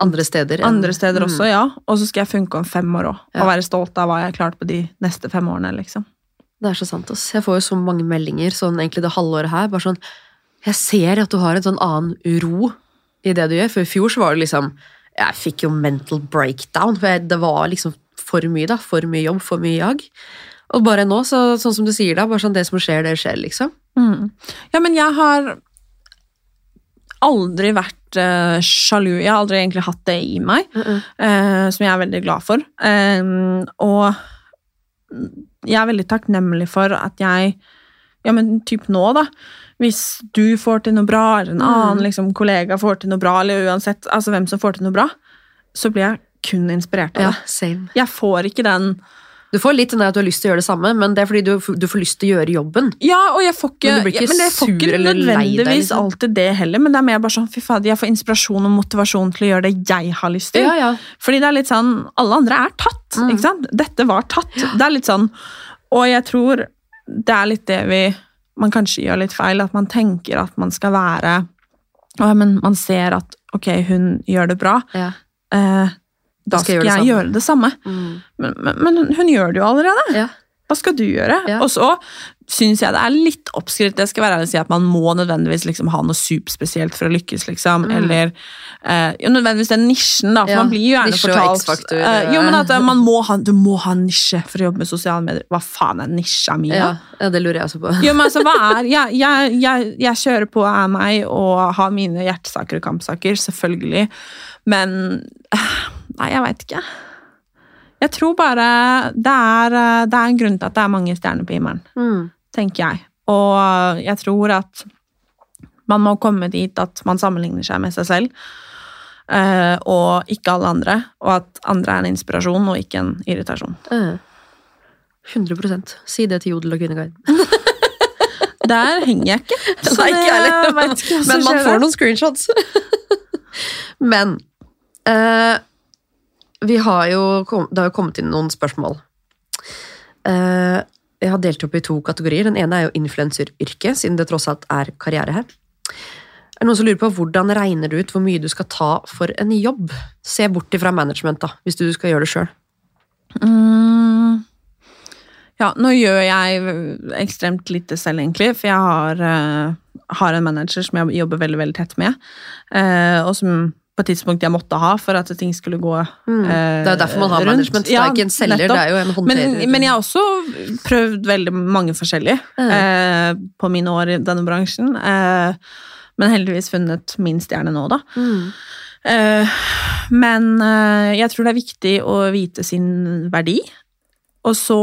Andre steder. enn- andre steder Mm. også, ja. Og så skal jeg funke om fem år òg. Ja. Og være stolt av hva jeg har klart på de neste fem årene. liksom. Det er så sant. ass. Jeg får jo så mange meldinger sånn egentlig det halvåret her. bare sånn, Jeg ser at du har en sånn annen ro i det du gjør. For i fjor så var det liksom Jeg fikk jo mental breakdown. For jeg, det var liksom for mye, da. For mye jobb, for mye jag. Og bare nå, så, sånn som du sier da, bare sånn det som skjer, det skjer, liksom. Mm. Ja, men jeg har aldri vært uh, sjalu. Jeg har aldri egentlig hatt det i meg, eh, som jeg er veldig glad for. Eh, og jeg er veldig takknemlig for at jeg Ja, men typ nå, da. Hvis du får til noe bra, eller en annen liksom, kollega får til noe bra, eller uansett altså hvem som får til noe bra, så blir jeg kun inspirert av Ja, det. same. Jeg får ikke den Du får litt den at du har lyst til å gjøre det samme, men det er fordi du, du får lyst til å gjøre jobben. Ja, og jeg får ikke, Men du blir ikke ja, men jeg får sur eller lei deg, nødvendigvis liksom? alltid det heller, men det er mer bare sånn, fy fader, jeg får inspirasjon og motivasjon til å gjøre det jeg har lyst til. Ja, ja. Fordi det er litt sånn, alle andre er tatt, Mm. ikke sant? Dette var tatt. Det er litt sånn, og jeg tror det er litt det vi, man kanskje gjør litt feil, at man tenker at man skal være, «Å, men man ser at, ok, hun gjør det bra, ja. eh, da skal skal jeg jeg, gjøre det samme. gjøre det samme. Mm. Men, men, men hun gjør det jo allerede. ja. Hva skal du gjøre? Ja. Og så syns jeg det er litt oppskrytt. Det skal være ærlig å si at man må nødvendigvis liksom ha noe superspesielt for å lykkes, liksom. Eller eh, jo, nødvendigvis den nisjen, da. For Mm. Ja, man blir jo gjerne nisje fortalt eh, Jo, men at eh, man må ha, du må ha en nisje for å jobbe med sosiale medier. Hva faen er nisja mi, Ja, da? ja, det lurer jeg også på. Jo, men altså, hva er jeg, jeg, jeg, jeg kjører på er meg og har mine hjertesaker og kampsaker, selvfølgelig. Men eh, Nei, jeg veit ikke. Jeg tror bare det er, eh, det er en grunn til at det er mange stjerner på himmelen Mm. tenker jeg. Og jeg tror at man må komme dit at man sammenligner seg med seg selv, eh, og ikke alle andre, og at andre er en inspirasjon og ikke en irritasjon. Eh. 100% Si det til Jodel og Kvinneguiden. *laughs* Der henger jeg ikke. så *laughs* Nei, ikke jeg heller. *laughs* Men man får noen screenshots. Men eh, vi har jo det har jo kommet inn noen spørsmål. Eh, jeg har delt opp i to kategorier. Den ene er jo influenseryrket, siden det tross alt er karriere her. Er det noen som lurer på Hvordan regner du ut hvor mye du skal ta for en jobb? Se bort ifra management, da, hvis du skal gjøre det sjøl. Mm. Ja, nå gjør jeg ekstremt lite selv, egentlig, for jeg har, uh, har en manager som jeg jobber veldig veldig tett med, uh, og som på et tidspunkt jeg måtte ha for at ting skulle gå eh, Mm. Det er jo derfor man har rundt. management. Det Ja, er ikke en selger, nettopp. det er jo en håndterer. Men, men jeg har også prøvd veldig mange forskjellige eh, på mine år i denne bransjen. Eh, men heldigvis funnet min stjerne nå, da. Mm. Eh, men eh, jeg tror det er viktig å vite sin verdi. Og så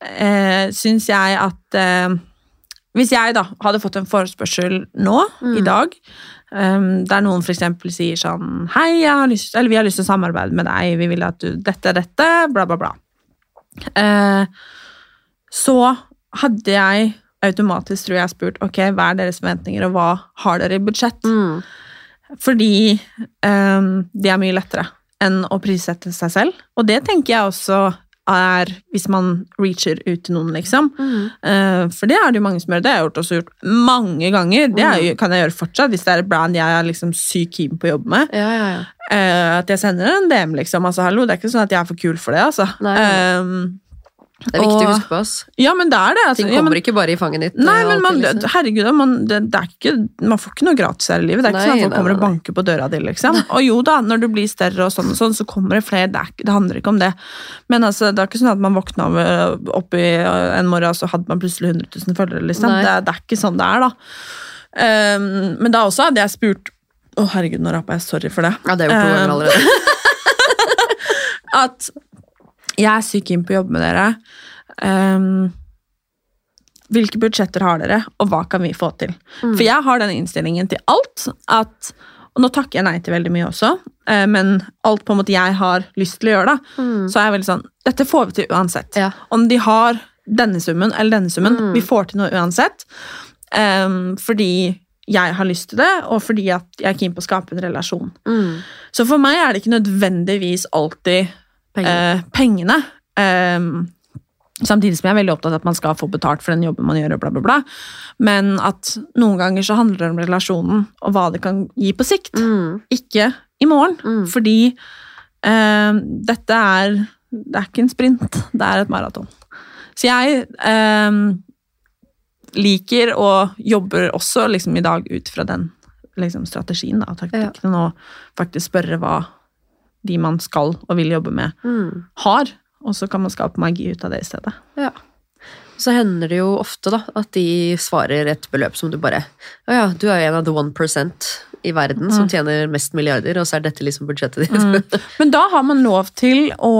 eh, syns jeg at eh, Hvis jeg da hadde fått en forespørsel nå, i dag, um, der noen f.eks. sier sånn Hei, har lyst, eller vi har lyst til å samarbeide med deg, vi vil at du Dette er dette, bla, bla, bla. Uh, så hadde jeg automatisk tror jeg spurt ok, hva er deres forventninger, og hva har dere i budsjett? Mm. Fordi um, det er mye lettere enn å prissette seg selv. Og det tenker jeg også er hvis man reacher ut til noen, liksom. Mm. For det er det jo mange som gjør. Det har jeg gjort, også gjort mange ganger. Det jo, kan jeg gjøre fortsatt hvis det er et brand jeg er liksom sykt keen på å jobbe med. Ja, ja, ja. Eh, at jeg sender en DM, liksom. Altså, hallo, det er ikke sånn at jeg er for kul for det, altså. Nei, nei. Ehm, Det er viktig å huske på. ass. ja, men det er det. Altså. Ting Ja, men- kommer ikke bare i fanget ditt. Nei, eh, men man, alltid, liksom. herregud, man, det, det ikke, man får ikke noe gratis her i livet. Det er ikke sånn at folk nei, kommer og nei, nei. banker på døra di, liksom. Og jo da, når du blir større og sånn og sånn, så kommer det flere. Det, er, det handler ikke om det. Men altså, det er ikke sånn at man våkna opp i en morgen, og så hadde man plutselig 100 000 følgere, liksom. Det, det er ikke sånn det er, da. Um, men da også hadde jeg spurt Å, herregud, nå rappa jeg. Sorry for det. Ja, det er jo to ganger Um, allerede. *laughs* at jeg er sykt keen på å jobbe med dere. Um, hvilke budsjetter har dere, og hva kan vi få til? For jeg har den innstillingen til alt at Og nå takker jeg nei til veldig mye også, uh, men alt på en måte jeg har lyst til å gjøre, da, så er jeg veldig sånn Dette får vi til uansett. Ja. Om de har denne summen eller denne summen, vi får til noe uansett. Um, fordi jeg har lyst til det, og fordi jeg er keen på å skape en relasjon. Mm. Så for meg er det ikke nødvendigvis alltid Penger. eh, pengene. Ehm, samtidig som jeg er veldig opptatt av at man skal få betalt for den jobben man gjør. og bla bla bla. Men at noen ganger så handler det om relasjonen og hva det kan gi på sikt. Mm. Ikke i morgen. Mm. Fordi ehm, dette er Det er ikke en sprint, det er et maraton. Så jeg ehm, liker og jobber også liksom i dag ut fra den liksom, strategien da, og taktikken, og faktisk spørre hva de man skal og vil jobbe med, Mm. har. Og så kan man skape magi ut av det i stedet. Ja. Så hender det jo ofte da, at de svarer et beløp som du bare Å ja, du er jo en av the one percent i verden som tjener mest milliarder, og så er dette liksom budsjettet ditt. *laughs* Men da har man lov til å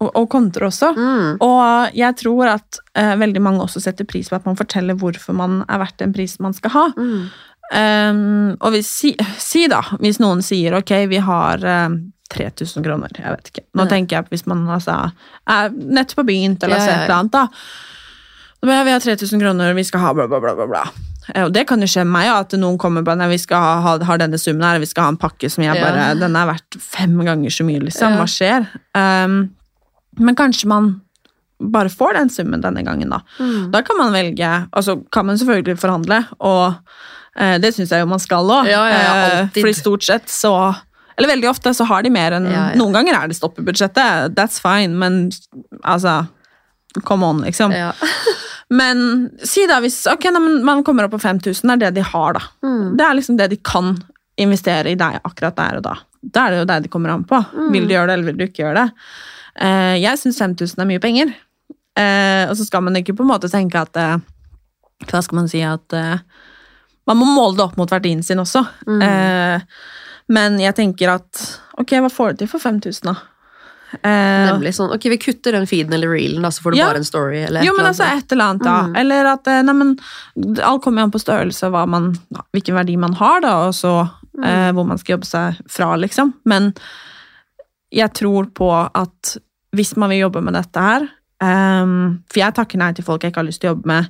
og, og også. Mm. Og jeg tror at eh, veldig mange også setter pris på at man forteller hvorfor man er verdt den prisen man skal ha. Mm. Um, og hvis, si, si da, hvis noen sier ok, vi har um, 3000 kroner, jeg vet ikke. Nå Ja. tenker jeg på hvis man altså, er nett på begynt eller Ja, ja, ja, et eller annet da. Da bare, Vi har 3000 kroner, vi skal ha bla bla bla bla bla. Eh, Og det kan jo skje meg, ja, at noen kommer på nei, vi skal ha, ha, denne summen her, vi skal ha en pakke som jeg Ja. bare, den er verdt fem ganger så mye, liksom. Ja. Hva skjer? Um, men kanskje man bare får den summen denne gangen, da. Mm. Da kan man velge Altså kan man selvfølgelig forhandle, og uh, det syns jeg jo man skal òg. Ja, ja, ja, alltid. fordi stort sett så Eller veldig ofte så har de mer enn Ja, ja. Noen ganger er det stopp i budsjettet, that's fine, men altså Come on, liksom. Ja. *laughs* Men si da hvis ok, da, men man kommer opp på 5000, er det de har, da. Mm. Det er liksom det de kan investere i deg akkurat der og da. Da er det jo deg det kommer an på. Mm. Vil du gjøre det, eller vil du ikke gjøre det? Uh, jeg syns 5000 er mye penger. Uh, og så skal man ikke på en måte tenke at eh, Hva skal man si at Man må måle det opp mot verdien sin også. Mm. Eh, men jeg tenker at ok, hva får du til for 5000, da? Eh, Nemlig sånn, ok, vi kutter den feeden eller reelen, da, så får du Ja. bare en story. Eller jo, men altså et eller annet, da. Mm. Eller at eh, nei, men, Alt kommer an på størrelse, hva man, hvilken verdi man har, da, og så Mm. eh, hvor man skal jobbe seg fra, liksom. Men jeg tror på at hvis man vil jobbe med dette her ehm, For jeg takker nei til folk jeg ikke har lyst til å jobbe med.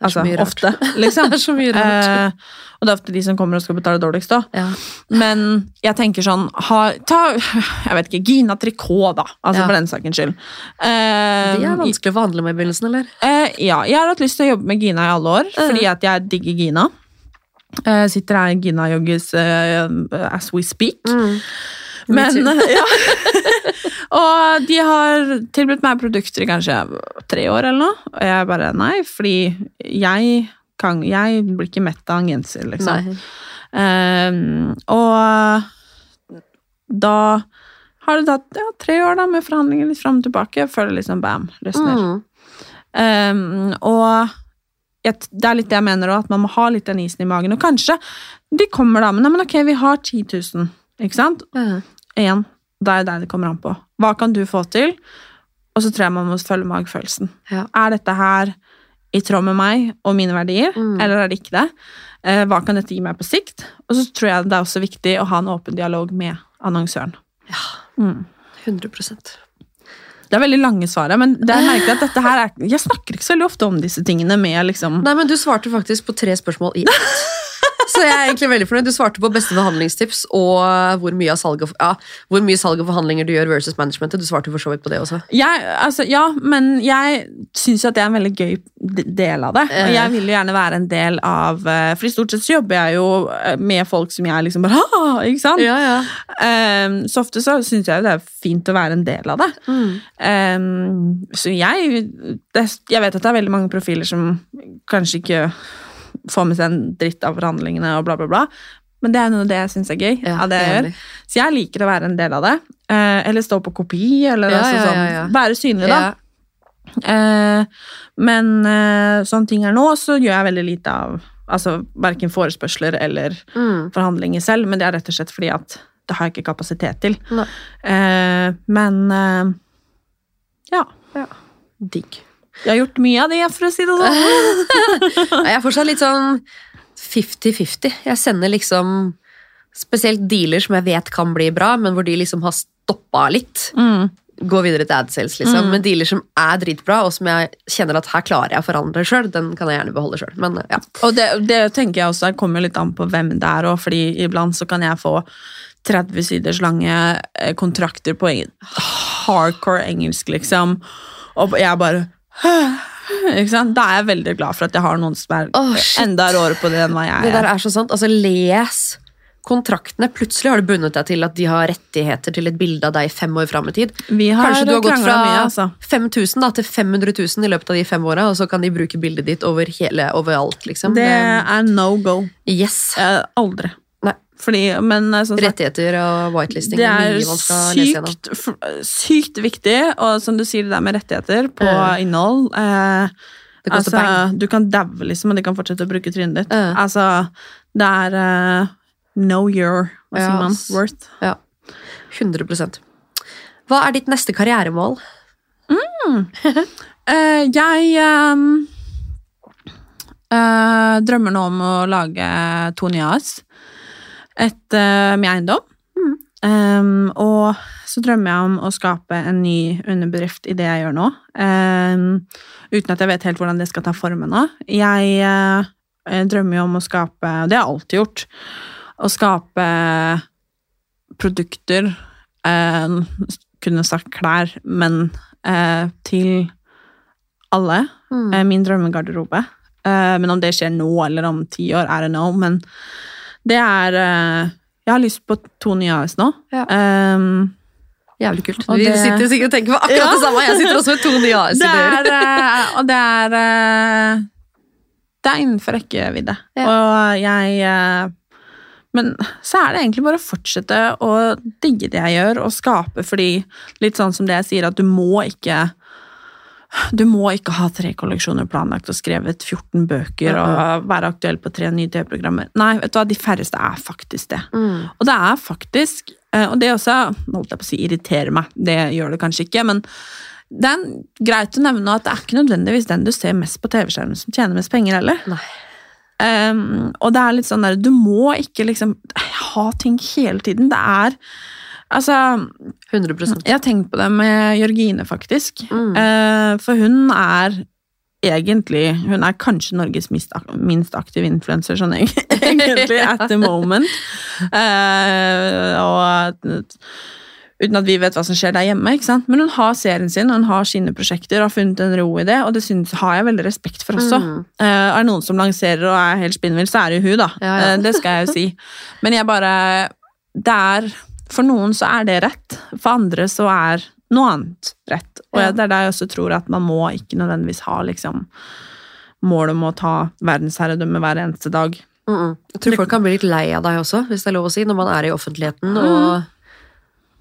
Det så altså ofte, liksom. *laughs* Det er så mye rart. Eh, og det er ofte de som kommer og skal betale dårligst, da. Ja. Men jeg tenker sånn ha, Ta jeg vet ikke, Gina Tricot, da. Altså Ja. For den sakens skyld. Eh, De er vanskelig å forhandle med i begynnelsen, eller? Eh, ja, jeg har hatt lyst til å jobbe med Gina i alle år, fordi at jeg digger Gina. Eh, sitter her i Gina-jogges eh, as we speak. Men, *laughs* ja. Og de har tilbudt meg produkter i kanskje tre år eller noe, og jeg bare nei, fordi jeg, kan, jeg blir ikke mett av en genser, liksom. Ehm, og da har det tatt ja, tre år da, med forhandlinger litt fram og tilbake, før det liksom bam, løsner. Mm. Um, og det er litt det jeg mener òg, at man må ha litt den isen i magen. Og kanskje de kommer da, men, men ok, vi har 10 000, ikke sant? Ja. Igjen, det er deg det kommer an på. Hva kan du få til? Og så tror jeg man må følge magefølelsen. Ja. Er dette her i tråd med meg og mine verdier, Mm. eller er det ikke det? Eh, hva kan dette gi meg på sikt? Og så tror jeg det er også viktig å ha en åpen dialog med annonsøren. Ja. Mm. 100% Det er veldig lange svaret, men det er merkelig at dette her er, jeg snakker ikke så veldig ofte om disse tingene med liksom Nei, men du svarte faktisk på tre spørsmål i ett. *laughs* Så jeg er egentlig veldig fornøyd. Du svarte på beste forhandlingstips og hvor mye, av salg og, ja, hvor mye salg og forhandlinger du gjør versus managementet. Du svarte for så vidt på det også. jeg, altså, Ja, men jeg syns at det er en veldig gøy del av det. Og Eh. jeg vil jo gjerne være en del av eh, For i stort sett så jobber jeg jo eh, med folk som jeg liksom bare *laughs* «Ah!» Ikke sant? Ja, ja. Um, så ofte så syns jeg jo det er fint å være en del av det. Mm. Um, så jeg det, Jeg vet at det er veldig mange profiler som kanskje ikke får med seg en dritt av forhandlingene og bla, bla, bla. Men det er noe av det jeg syns er gøy. Ja, av det jeg gjør. Så jeg liker å være en del av det. Eh, eller stå på kopi, eller Ja, altså sånn, ja, være synlig, da. Eh, men eh, sånn ting er nå, så gjør jeg veldig lite av altså verken forespørsler eller Mm. forhandlinger selv, men det er rett og slett fordi at det har jeg ikke kapasitet til. Eh, men eh, ja. Digg. Jeg har gjort mye av det, for å si det sånn. *laughs* Jeg er fortsatt litt sånn 50-50. Jeg sender liksom spesielt dealer som jeg vet kan bli bra, men hvor de liksom har stoppa litt. Mm. Gå videre til adsales, liksom. Men dealer som er dritbra, og som jeg kjenner at her klarer jeg å forandre sjøl, den kan jeg gjerne beholde sjøl. Ja. Og det, det tenker jeg også kommer litt an på hvem det er, òg, fordi iblant så kan jeg få 30 siders lange eh, kontrakter på hardcore engelsk, liksom. Og jeg bare ikke sant? Da er jeg veldig glad for at jeg har noen som er oh, enda råere på det enn hva jeg er. Det der er. så sant. Altså, les kontraktene. Plutselig har du bundet deg til at de har rettigheter til et bilde av deg fem år fram i tid. Vi har Kanskje du har gått fra mye, altså. 5000 da, til 500 000 i løpet av de fem åra, og så kan de bruke bildet ditt over hele, overalt. Liksom. Det er no go. yes. Eh, aldri. Fordi, men eh, sagt, Rettigheter og whitelisting. det er sykt, sykt viktig, og som du sier, det der med rettigheter på uh, innhold eh, altså. Du kan daue, liksom, og de kan fortsette å bruke trynet ditt. Uh. Altså, det er uh, know your hva sier man? Worth. Ja. 100 Hva er ditt neste karrieremål? *laughs* Eh, jeg um, drømmer nå om å lage Tony AS. Et uh, med eiendom. Ehm, og så drømmer jeg om å skape en ny underbedrift i det jeg gjør nå. Um, uten at jeg vet helt hvordan det skal ta formen av. Jeg uh, drømmer jo om å skape, og det har jeg alltid gjort, å skape produkter uh, Kunne sagt klær, men uh, til alle. Mm. Min drømmegarderobe. Men om det skjer nå eller om ti år, I don't know. Men det er eh, Jeg har lyst på to nye AS nå. Ja. Um, Jævlig kult. Og Vi det- sitter sikkert og tenker på akkurat Ja. det samme. Jeg sitter også med to nye AS-ideer. er, eh, og det er eh, Det er innenfor rekkevidde. Ja. Og jeg Men så er det egentlig bare å fortsette å digge det jeg gjør, og skape, fordi litt sånn som det jeg sier, at du må ikke du må ikke ha tre kolleksjoner planlagt og skrevet 14 bøker og være aktuell på tre nye TV-programmer. Nei, vet du hva, de færreste er faktisk det. Mm. Og det er faktisk, eh, og det også holdt jeg på å si, irriterer meg, det gjør det kanskje ikke, men det er greit å nevne at det er ikke nødvendigvis den du ser mest på TV-skjermen som tjener mest penger heller. Nei. Um, og det er litt sånn der, du må ikke liksom ha ting hele tiden. Det er Altså, 100 jeg har tenkt på det med Jørgine, faktisk. Mm. Eh, for hun er egentlig Hun er kanskje Norges minst, ak minst aktive influenser, sånn *laughs* egentlig, at the moment. Eh, og uten at vi vet hva som skjer der hjemme. ikke sant? Men hun har serien sin, og hun har sine prosjekter og har funnet en ro i det, og det synes, har jeg veldig respekt for også. Mm. Eh, er det noen som lanserer og er helt spinnvill, så er det jo hun, da. Ja, ja. Det skal jeg jo si. Men jeg bare Det er For noen så er det rett, for andre så er noe annet rett. Og Ja. det er der jeg også tror at man må ikke nødvendigvis ha liksom mål om å ta verdensherredømme hver eneste dag. Mm -mm. Jeg tror folk kan bli litt lei av deg også, hvis det er lov å si, når man er i offentligheten. Mm. Og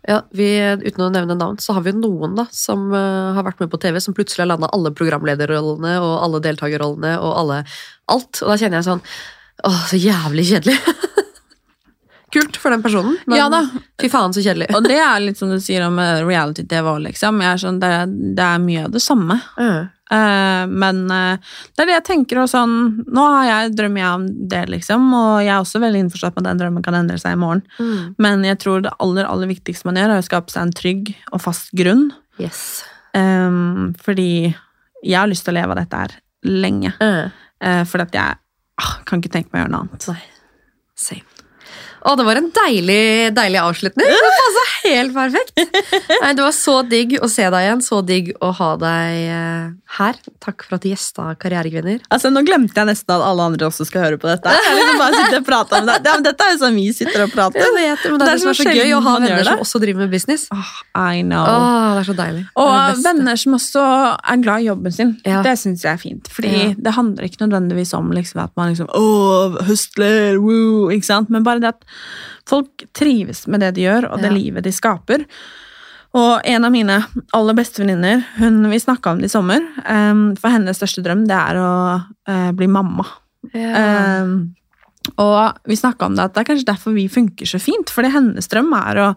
ja, vi, uten å nevne navn, så har vi jo noen da, som uh, har vært med på TV, som plutselig har landa alle programlederrollene og alle deltakerrollene og alle alt. Og da kjenner jeg sånn Åh, så jævlig kjedelig. *laughs* Kult for den personen, men Ja da. fy faen så kjedelig. Og det er litt som du sier om eh, reality-TV òg, liksom. Sånn, det, er- det er mye av det samme. Mm. Uh, men uh, det er det jeg tenker og sånn Nå har jeg drømmer jeg om det, liksom, og jeg er også veldig innforstått med at den drømmen kan endre seg i morgen. Mm. Men jeg tror det aller aller viktigste man gjør, er å skape seg en trygg og fast grunn. Yes. Um, fordi jeg har lyst til å leve av dette her lenge. Mm. Uh, fordi at jeg ah, kan ikke tenke meg å gjøre noe annet. Nei. Same. Å, det var en deilig, deilig avslutning. Det helt perfekt. *laughs* Nei, det var så digg å se deg igjen. Så digg å ha deg eh, her. Takk for at du gjesta Karrierekvinner. Altså, Nå glemte jeg nesten at alle andre også skal høre på dette. Jeg liksom bare sitte og prate om det. Ja, men dette er jo sånn vi sitter og prater. Jeg vet det, men det er det er så gøy å ha venner som også driver med business. Åh, I know. Åh, det er så deilig. Og venner som også er glad i jobben sin. Ja. Det syns jeg er fint. Fordi Ja. det handler ikke nødvendigvis om liksom, at man liksom Åh, høstler, woo, ikke sant? Men bare det at folk trives med det de gjør, og det Ja. livet de skaper. Og en av mine aller beste venninner, vi snakka om det i sommer, em, for hennes største drøm det er å eh, bli mamma. ja. Em, og vi snakka om det at det er kanskje derfor vi funker så fint, fordi hennes drøm er å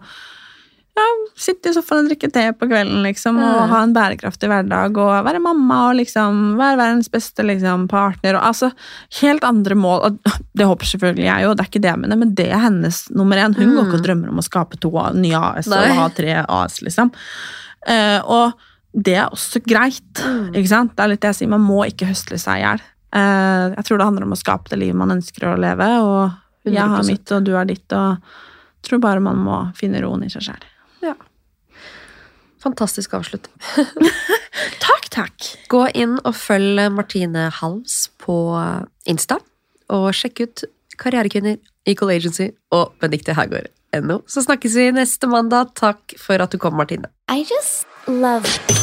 ja, sitte i sofaen og drikke te på kvelden liksom, og ha en bærekraftig hverdag og være mamma og liksom være verdens beste liksom, partner. Og, altså, helt andre mål. Og *clears throat* det håper selvfølgelig jeg jo, det er ikke det jeg mener, men det er hennes nummer én. Hun går ikke og drømmer om å skape to nye AS Nei. og ha tre AS, liksom. Uh, og det er også greit. ikke sant? Det er litt det jeg sier, man må ikke høsle seg i hjel. Uh, jeg tror det handler om å skape det livet man ønsker å leve, og jeg har mitt, og du har ditt, og jeg tror bare man må finne roen i seg selv. Fantastisk avslutt. *laughs* Takk, takk! Gå inn og følg Martine Halms på Insta, og sjekk ut Karrierekvinner, Equal Agency og Benedicte Hergaard.no. Så snakkes vi neste mandag. Takk for at du kom, Martine. I just love